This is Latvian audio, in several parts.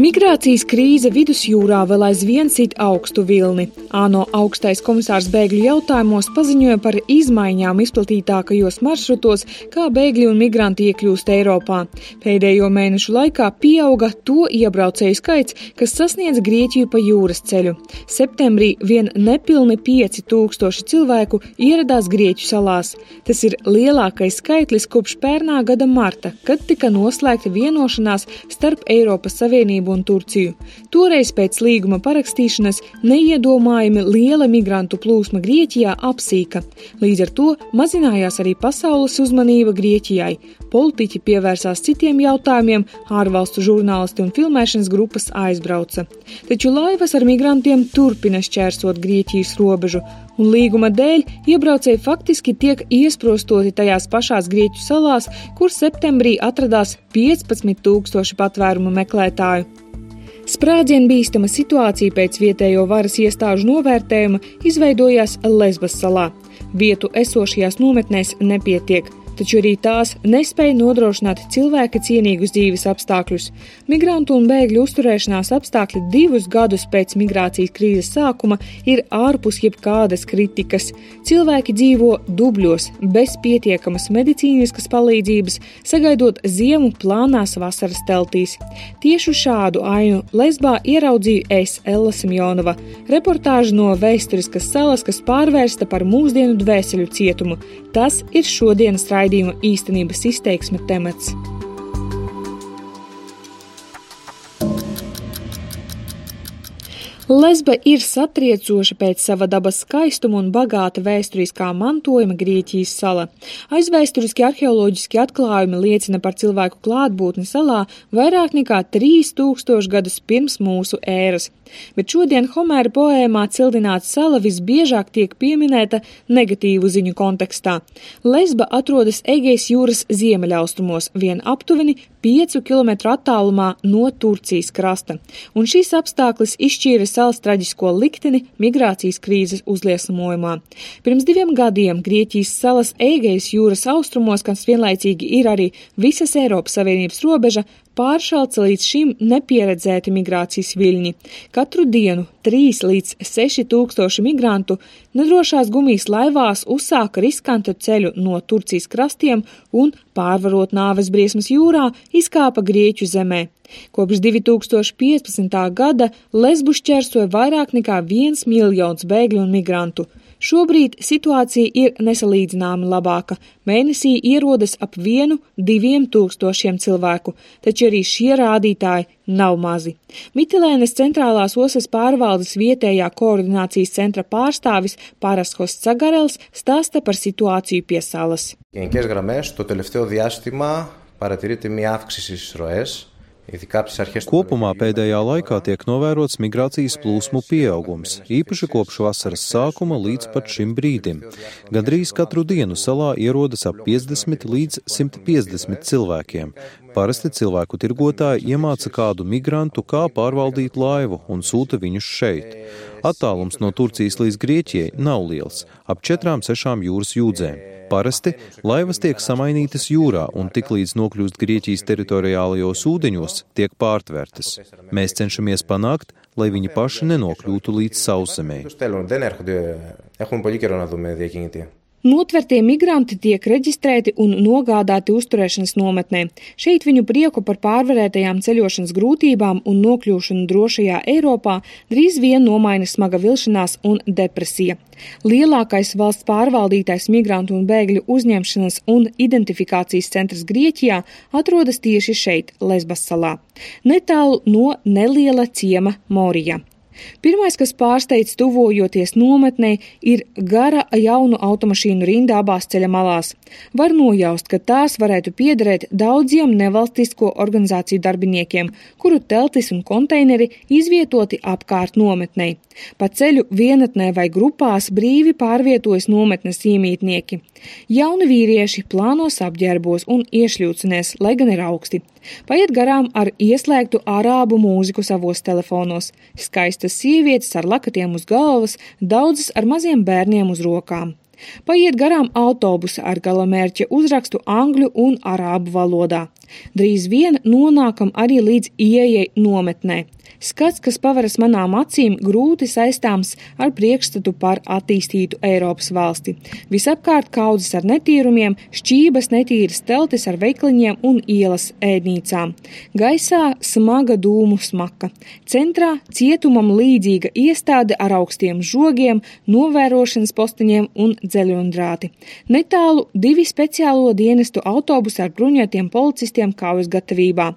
Migrācijas krīze vidusjūrā vēl aizvien sit augstu vilni. ANO augstais komisārs bēgļu jautājumos paziņoja par izmaiņām izplatītākajos maršrutos, kā bēgļi un migranti iekļūst Eiropā. Pēdējo mēnešu laikā pieauga to iebraucēju skaits, kas sasniedz Grieķiju pa jūras ceļu. Septembrī vien nepilni 5000 cilvēku ieradās Grieķu salās. Tas ir lielākais skaitlis kopš pērnā gada marta, kad tika noslēgta vienošanās starp Eiropas Savienību un Turciju. Toreiz pēc līguma parakstīšanas neiedomājami liela migrantu plūsma Grieķijā apsīka. Līdz ar to mazinājās arī pasaules uzmanība Grieķijai. Politiķi pievērsās citiem jautājumiem, ārvalstu žurnālisti un filmēšanas grupas aizbrauca. Taču laivas ar migrantiem turpina šķērsot Grieķijas robežu, un līguma dēļ iebraucēji faktiski tiek iesprostoti tajās pašās Grieķu salās, kur septembrī atradās 15 tūkstoši patvērumu meklētāju. Sprādzienu bīstama situācija pēc vietējo varas iestāžu novērtējuma izveidojās Lesbas salā. Vietu esošajās nometnēs nepietiek taču arī tās nespēja nodrošināt cilvēka cienīgus dzīves apstākļus. Migrantu un bēgļu uzturēšanās apstākļi divus gadus pēc migrācijas krīzes sākuma ir ārpus jebkādas kritikas. Cilvēki dzīvo dubļos, bez pietiekamas medicīniskas palīdzības, sagaidot ziemu plānās vasaras teltīs. Tieši šādu ainu Lesbā ieraudzīju es, Ella Simjonova, reportāžu no vēsturiskas salas, kas pārvērsta par mūsdienu dvēseļu cietumu. Tas ir šodienas raidījums raidījuma īstenības izteiksme temats. Lesba ir satriecoša pēc sava dabas skaistuma un bagāta vēsturiskā mantojuma Grieķijas sala. Aizvēsturiski arheoloģiski atklājumi liecina par cilvēku klātbūtni salā vairāk nekā 3000 gadus pirms mūsu ēras. Bet šodien Homēra poēmā cildināta sala visbiežāk tiek pieminēta negatīvu ziņu kontekstā. Lesba atrodas Egejas jūras ziemeļaustrumos, vien aptuveni 5 km attālumā no Turcijas krasta, un šis apstākļis izšķīra salas traģisko likteni migrācijas krīzes uzliesmojumā. Pirms diviem gadiem Grieķijas salas Eigejas jūras austrumos, kas vienlaicīgi ir arī visas Eiropas Savienības robeža, pāršalca līdz šim nepieredzēti migrācijas viļņi. Katru dienu 3 līdz 6 tūkstoši migrantu nedrošās gumijas laivās uzsāka riskantu ceļu no Turcijas krastiem un, pārvarot nāves briesmas jūrā, izkāpa Grieķu zemē. Kopš 2015. gada Lesbu šķērsoja vairāk nekā viens miljons bēgļu un migrantu. Šobrīd situācija ir nesalīdzināmi labāka. Mēnesī ierodas ap vienu, diviem tūkstošiem cilvēku, taču arī šie rādītāji nav mazi. Mitilēnas centrālās osas pārvaldes vietējā koordinācijas centra pārstāvis Paraskos Cagarels stāsta par situāciju pie salas. Γενικές γραμμές, το τελευταίο διάστημα παρατηρείται μια αύξηση στις ροές Kopumā pēdējā laikā tiek novērots migrācijas plūsmu pieaugums, īpaši kopš vasaras sākuma līdz pat šim brīdim. Gandrīz katru dienu salā ierodas ap 50 līdz 150 cilvēkiem. Parasti cilvēku tirgotāji iemāca kādu migrantu, kā pārvaldīt laivu un sūta viņus šeit. Attālums no Turcijas līdz Grieķijai nav liels - ap 4-6 jūras jūdzēm. Parasti laivas tiek samainītas jūrā un tiklīdz nokļūst Grieķijas teritoriālajos ūdeņos, tiek pārtvērtas. Mēs cenšamies panākt, lai viņi paši nenokļūtu līdz sauszemē. Notvertie migranti tiek reģistrēti un nogādāti uzturēšanas nometnē. Šeit viņu prieku par pārvarētajām ceļošanas grūtībām un nokļūšanu drošajā Eiropā drīz vien nomaina smaga vilšanās un depresija. Lielākais valsts pārvaldītais migrantu un bēgļu uzņemšanas un identifikācijas centrs Grieķijā atrodas tieši šeit, Lesbas salā, netālu no neliela ciema Morija. Pirmais, kas pārsteidz tuvojoties nometnē, ir gara jaunu automašīnu rinda abās ceļa malās. Var nojaust, ka tās varētu piederēt daudziem nevalstisko organizāciju darbiniekiem, kuru teltis un konteineri izvietoti apkārt nometnei. Pa ceļu vienatnē vai grupās brīvi pārvietojas nometnes iemītnieki. Jauni vīrieši plānos apģērbos un iešļūcinēs, lai gan ir augsti. Paiet garām ar ieslēgtu arābu mūziku savos telefonos. Skaistas sievietes ar lakatiem uz galvas, daudzas ar maziem bērniem uz rokām. Paiet garām autobusa ar galamērķa uzrakstu angļu un arābu valodā. Drīz vien nonākam arī līdz ieejai nometnē. Skats, kas paveras manām acīm, grūti saistāms ar priekšstatu par attīstītu Eiropas valsti. Visapkārt kaudzes ar netīrumiem, šķības netīras teltis ar veikliņiem un ielas ēdnīcām. Gaisā smaga dūmu smaka. Centrā cietumam līdzīga iestāde ar augstiem žogiem, novērošanas postiņiem un dzeļundrāti. Netālu divi speciālo dienestu autobusi ar bruņotiem policistiem kaujas gatavībā.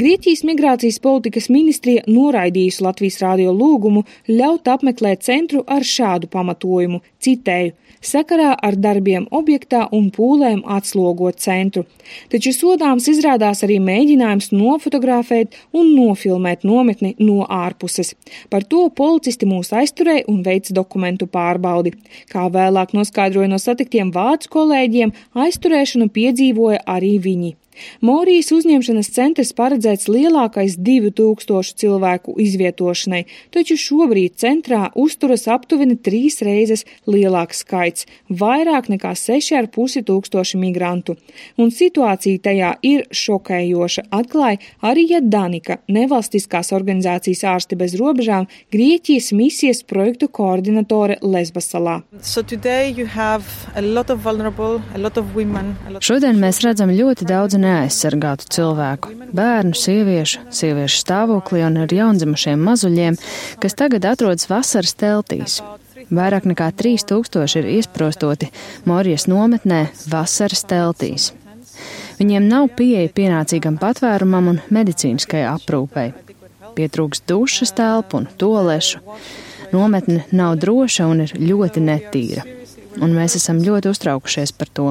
Grieķijas migrācijas politikas ministrija noraidījusi Latvijas rādio lūgumu ļaut apmeklēt centru ar šādu pamatojumu, citēju, sakarā ar darbiem objektā un pūlēm atslogot centru. Taču sodāms izrādās arī mēģinājums nofotografēt un nofilmēt nometni no ārpuses. Par to policisti mūs aizturēja un veica dokumentu pārbaudi. Kā vēlāk noskaidroja no satiktiem vācu kolēģiem, aizturēšanu piedzīvoja arī viņi. Morijas uzņemšanas centrs paredzēts lielākais 2000 cilvēku izvietošanai, taču šobrīd centrā uzturas aptuveni trīs reizes lielāks skaits - vairāk nekā 6,5 tūkstoši migrantu. Un situācija tajā ir šokējoša, atklāja arī Danika, nevalstiskās organizācijas ārsti bez robežām, Grieķijas misijas projektu koordinatore Lesbasalā. So Šodien mēs redzam ļoti daudz neaizsargātu cilvēku - bērnu, sieviešu, sieviešu stāvoklī un ar jaundzimušiem mazuļiem, kas tagad atrodas vasaras teltīs. Vairāk nekā 3000 ir iesprostoti Morijas nometnē vasaras teltīs. Viņiem nav pieeja pienācīgam patvērumam un medicīniskai aprūpei. Pietrūks dušas telpu un tolešu. Nometne nav droša un ir ļoti netīra. Un mēs esam ļoti uztraukušies par to.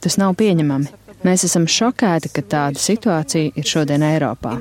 Tas nav pieņemami. Mēs esam šokēti, ka tāda situācija ir šodien Eiropā.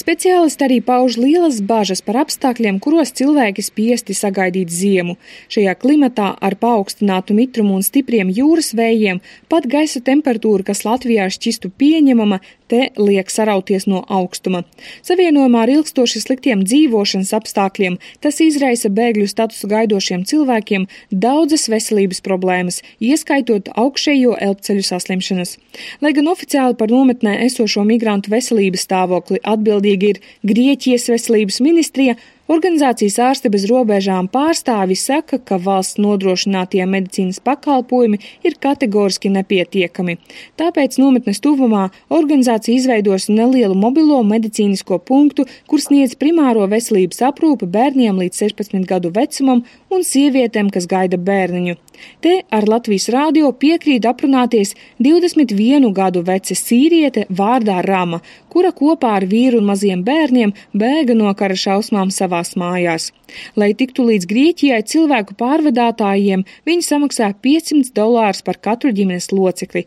Speciālisti arī pauž lielas bažas par apstākļiem, kuros cilvēki spiesti sagaidīt ziemu. Šajā klimatā ar paaugstinātu mitrumu un stipriem jūras vējiem pat gaisa temperatūra, kas Latvijā šķistu pieņemama, te liek sarauties no augstuma. Savienojumā ar ilgstoši sliktiem dzīvošanas apstākļiem tas izraisa bēgļu statusu gaidošiem cilvēkiem daudzas veselības problēmas, ieskaitot augšējo elpceļu saslimšanas. Lai gan oficiāli par nometnē esošo migrantu veselības stāvokli atbildīgi ir Grieķijas veselības ministrija, Organizācijas ārsti bez robežām pārstāvi saka, ka valsts nodrošinātie medicīnas pakalpojumi ir kategoriski nepietiekami. Tāpēc nometnes tuvumā organizācija izveidos nelielu mobilo medicīnisko punktu, kur sniedz primāro veselības aprūpi bērniem līdz 16 gadu vecumam un sievietēm, kas gaida bērniņu. Te ar Latvijas rādio piekrīt aprunāties 21 gadu veca sīriete vārdā Rama, kura kopā ar vīru un maziem bērniem bēga no kara šausmām savās mājās. Lai tiktu līdz Grieķijai cilvēku pārvadātājiem, viņi samaksā 500 dolārus par katru ģimenes locekli.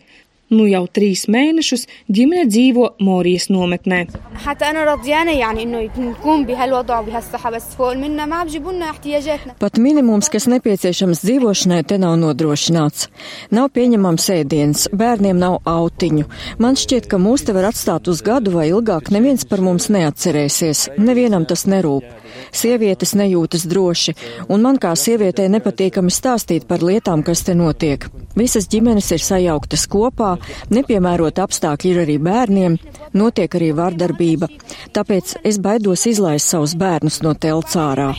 Nu jau trīs mēnešus ģimene dzīvo Morijas nometnē. Pat minimums, kas nepieciešams dzīvošanai, te nav nodrošināts. Nav pieņemams ēdiens, bērniem nav autiņu. Man šķiet, ka mūs te var atstāt uz gadu vai ilgāk, neviens par mums neatcerēsies, nevienam tas nerūp. Sievietes nejūtas droši, un man kā sievietei nepatīkami stāstīt par lietām, kas te notiek. Visas ģimenes ir sajauktas kopā, nepiemērot apstākļi ir arī bērniem, notiek arī vardarbība. Tāpēc es baidos izlaist savus bērnus no telts ārā.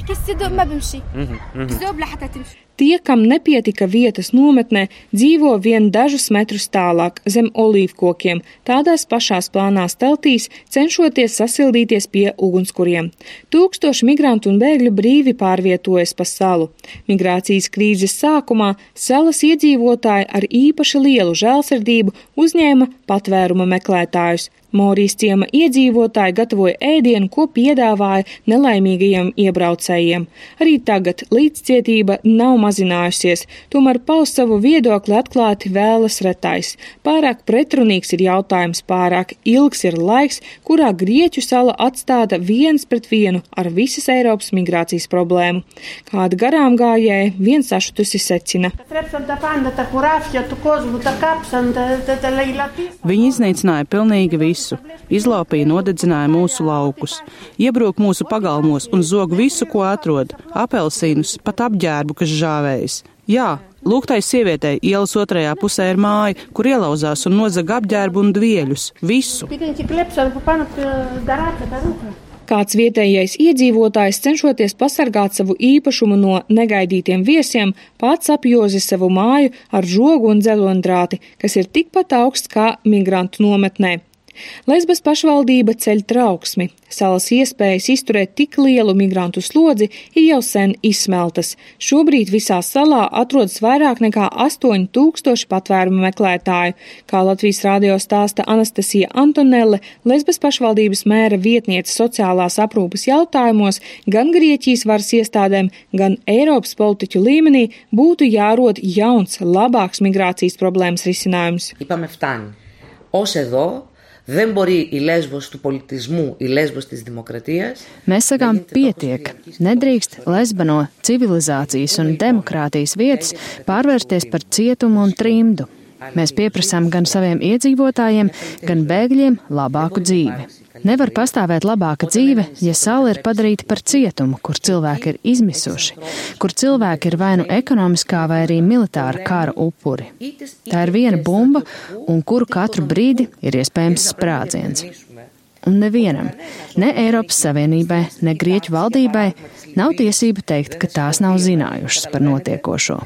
Mm -hmm. Tie, kam nepietika vietas nometnē, dzīvo vien dažus metrus tālāk zem olīvkokiem, tādās pašās plānās teltīs, cenšoties sasildīties pie ugunskuriem. Tūkstoši migrantu un bēgļu brīvi pārvietojas pa salu. Migrācijas krīzes sākumā salas iedzīvotāji ar īpaši lielu žēlsirdību uzņēma patvēruma meklētājus. Morijas ciema iedzīvotāji gatavoja ēdienu, ko piedāvāja nelaimīgajiem iebraucējiem. Arī tagad līdzcietība nav mazinājusies, tomēr paust savu viedokli atklāti vēlas retais. Pārāk pretrunīgs ir jautājums, pārāk ilgs ir laiks, kurā Grieķu sala atstāta viens pret vienu ar visas Eiropas migrācijas problēmu. Kāda garām gājēja viens sašutusi secina. Viņi iznīcināja pilnīgi visu visu. Izlaupīja, nodedzināja mūsu laukus, iebrūk mūsu pagalmos un zog visu, ko atrod - apelsīnus, pat apģērbu, kas žāvējas. Jā, lūgtai sievietei ielas otrajā pusē ir māja, kur ielauzās un nozaga apģērbu un dvieļus - visu. Kāds vietējais iedzīvotājs, cenšoties pasargāt savu īpašumu no negaidītiem viesiem, pats apjozi savu māju ar žogu un dzelondrāti, kas ir tikpat augsts kā migrantu nometnē. Lesbas pašvaldība ceļ trauksmi. Salas iespējas izturēt tik lielu migrantu slodzi ir jau sen izsmeltas. Šobrīd visā salā atrodas vairāk nekā 8000 patvērumu meklētāju. Kā Latvijas radio stāsta Anastasija Antonelle, Lesbas pašvaldības mēra vietniece sociālās aprūpas jautājumos gan Grieķijas varas iestādēm, gan Eiropas politiķu līmenī būtu jārod jauns, labāks migrācijas problēmas risinājums. Είπαμε φτάνει. Ως εδώ Δεν μπορεί η Λέσβος του πολιτισμού, η Λέσβος της δημοκρατίας. Mēs sakām, pietiek. Nedrīkst Lesba no civilizācijas un demokrātijas vietas pārvērsties par cietumu un trimdu. Mēs pieprasām gan saviem iedzīvotājiem, gan bēgļiem labāku dzīvi. Nevar pastāvēt labāka dzīve, ja sala ir padarīta par cietumu, kur cilvēki ir izmisuši, kur cilvēki ir vai nu ekonomiskā vai arī militāra kara upuri. Tā ir viena bumba, un kuru katru brīdi ir iespējams sprādziens. Un nevienam, ne Eiropas Savienībai, ne Grieķu valdībai nav tiesība teikt, ka tās nav zinājušas par notiekošo.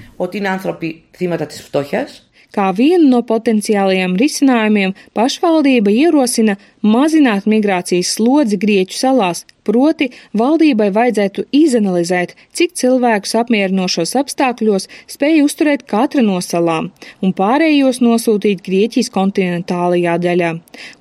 Kā vienu no potenciālajiem risinājumiem pašvaldība ierosina mazināt migrācijas slodzi Grieķu salās, proti valdībai vajadzētu izanalizēt, cik cilvēkus apmierinošos apstākļos spēj uzturēt katra no salām, un pārējos nosūtīt Grieķijas kontinentālajā daļā.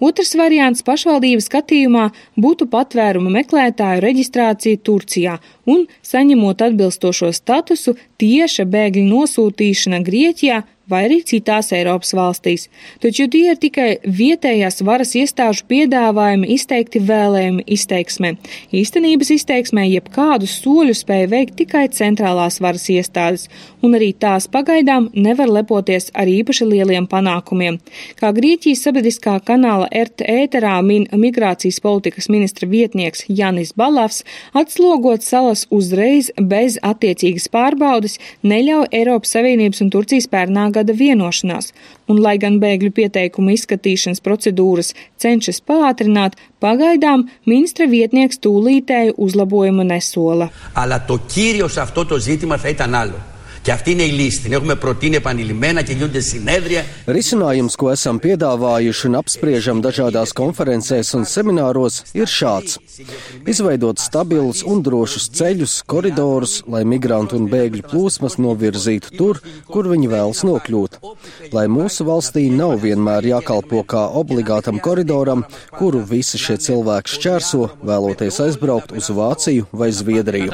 Otrs variants pašvaldības skatījumā būtu patvēruma meklētāju reģistrācija Turcijā un, saņemot atbilstošo statusu, tieša bēgļu nosūtīšana Grieķijā vai arī citās Eiropas valstīs, taču tie ir tikai vietējās varas iestāžu piedāvājumi izteikti vēlējumi izteiksmē. Īstenības izteiksmē jebkādus soļus spēja veikt tikai centrālās varas iestādes, un arī tās pagaidām nevar lepoties ar īpaši lieliem panākumiem. Kā Grieķijas sabiedriskā kanāla RT ēterā min migrācijas politikas ministra vietnieks Janis Balavs, atslogot salas uzreiz bez attiecīgas pārbaudas neļauj Eiropas Savienības un Turcijas pērnā gada vienošanās, un lai gan bēgļu pieteikumu izskatīšanas procedūras cenšas pātrināt, pagaidām ministra vietnieks tūlītēju uzlabojumu nesola. Αλλά το κύριο σε αυτό το ζήτημα θα ήταν άλλο. Και αυτή είναι η λύση. Την έχουμε προτείνει επανειλημμένα και γίνονται συνέδρια. Risinājums, ko esam piedāvājuši un apspriežam dažādās konferencēs un semināros, ir šāds. Izveidot stabilus un drošus ceļus, koridorus, lai migrantu un bēgļu plūsmas novirzītu tur, kur viņi vēlas nokļūt. Lai mūsu valstī nav vienmēr jākalpo kā obligātam koridoram, kuru visi šie cilvēki šķērso, vēloties aizbraukt uz Vāciju vai Zviedriju.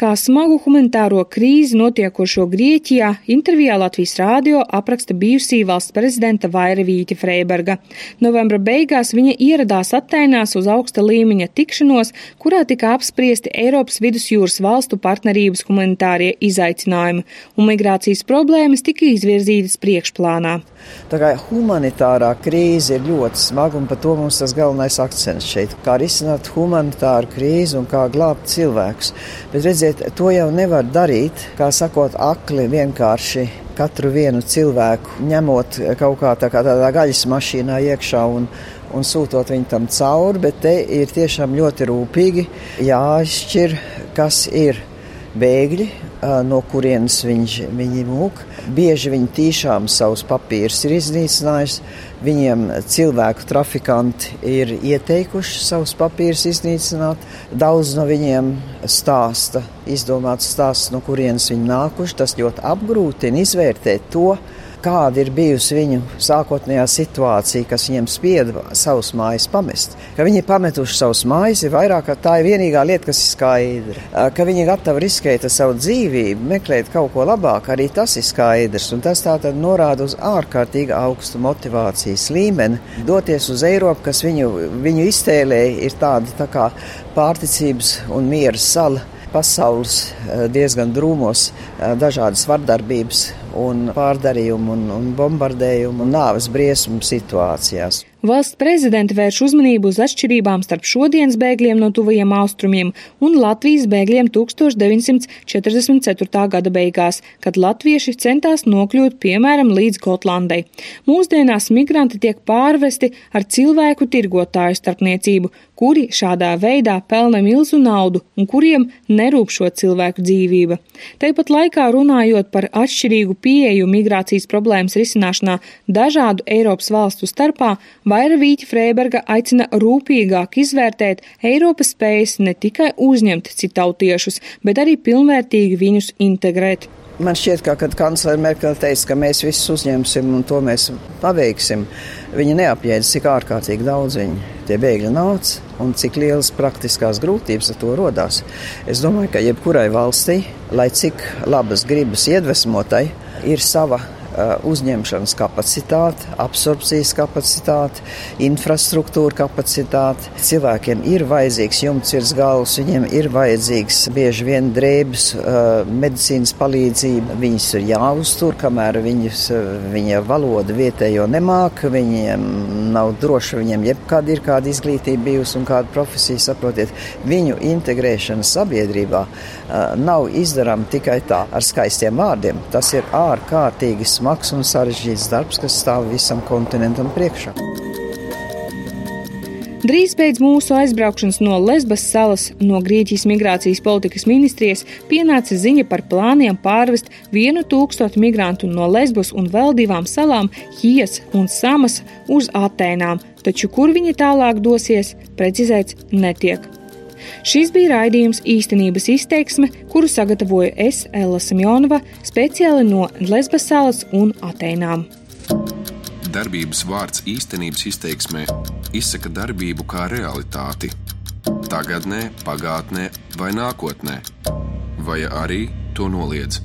Kā smagu humanitāro humanitāro krīzi notiekošo Grieķijā intervijā Latvijas rādio apraksta bijusī valsts prezidenta Vaira Vīķa Freiberga. Novembra beigās viņa ieradās Atēnās uz augsta līmeņa tikšanos, kurā tika apspriesti Eiropas vidusjūras valstu partnerības humanitārie izaicinājumi, un migrācijas problēmas tika izvirzītas priekšplānā. Tā kā humanitārā krīze ir ļoti smaga, un par to mums tas galvenais akcents šeit. Kā risināt humanitāru krīzi un kā glābt cilvēkus. Bet redziet, to jau nevar darīt darīt, kā sakot, akli vienkārši katru vienu cilvēku ņemot kaut kā, tā kā tādā gaļas mašīnā iekšā un, un sūtot viņu tam cauri, bet te ir tiešām ļoti rūpīgi jāizšķir, kas ir bēgļi, no kurienes viņš, viņi mūk. Bieži viņi tīšām savus papīrus ir iznīcinājuši. Viņiem cilvēku trafikanti ir ieteikuši savus papīrus iznīcināt. Daudz no viņiem stāsta, izdomāts stāsts, no kurienes viņi nākuši. Tas ļoti apgrūtina izvērtēt to, kāda ir bijusi viņu sākotnējā situācija, kas viņiem spieda savus mājas pamest. Ka viņi ir pametuši savus mājas, ir vairāk, tā ir vienīgā lieta, kas ir skaidra. Ka viņi ir gatavi riskēt ar savu dzīvību, meklēt kaut ko labāku, arī tas ir skaidrs. Un tas tā tad norāda uz ārkārtīgi augstu motivācijas līmeni. Doties uz Eiropu, kas viņu, viņu iztēlēja, ir tāda tā kā pārticības un miera sala pasaules diezgan drūmos, dažādas vardarbības un pārdarījumu un, un bombardējumu un nāves briesmu situācijās. Valsts prezidenta vērš uzmanību uz atšķirībām starp šodienas bēgļiem no tuvajiem austrumiem un Latvijas bēgļiem 1944. gada beigās, kad latvieši centās nokļūt piemēram līdz Gotlandai. Mūsdienās migranti tiek pārvesti ar cilvēku tirgotāju starpniecību, kuri šādā veidā pelna milzu naudu un kuriem nerūp šo cilvēku dzīvība. Tāpat laikā runājot par atšķirīgu pieeju migrācijas problēmas risināšanā dažādu Eiropas valstu starpā, Vaira Vīķa Freiberga aicina rūpīgāk izvērtēt Eiropas spējas ne tikai uzņemt citautiešus, bet arī pilnvērtīgi viņus integrēt. Man šķiet, ka, kad kanclere Merkele teica, ka mēs visus uzņemsim un to mēs paveiksim, viņa neapjēdz, cik ārkārtīgi daudz viņi tie bēgļi nāca un cik lielas praktiskās grūtības ar to rodās. Es domāju, ka jebkurai valstī, lai cik labas gribas iedvesmotai, ir sava uzņemšanas kapacitāte, absorpcijas kapacitāte, infrastruktūra kapacitāte. Cilvēkiem ir vajadzīgs jumts virs galvas, viņiem ir vajadzīgs bieži vien drēbes, uh, medicīnas palīdzība. Viņus ir jāuztur, kamēr viņus, uh, viņa valoda vietējo nemāk, viņiem nav droši, viņiem jebkāda ir kāda izglītība bijusi un kāda profesija, saprotiet, viņu integrēšana sabiedrībā nav izdarama tikai tā ar skaistiem vārdiem. Tas ir ārkārtīgi smagi smags un sarežģīts darbs, kas stāv visam kontinentam priekšā. Drīz pēc mūsu aizbraukšanas no Lesbas salas no Grieķijas migrācijas politikas ministrijas pienāca ziņa par plāniem pārvest vienu tūkstotu migrantu no Lesbas un vēl divām salām, Hijas un Samas, uz Atēnām, taču kur viņi tālāk dosies, precizēts netiek. Šis bija raidījums īstenības izteiksme, kuru sagatavoju es, Ella Simjonova, speciāli no Lesbas salas un Atēnām. Darbības vārds īstenības izteiksmē izsaka darbību kā realitāti. Tagatnē, pagātnē vai nākotnē, vai arī to noliedz.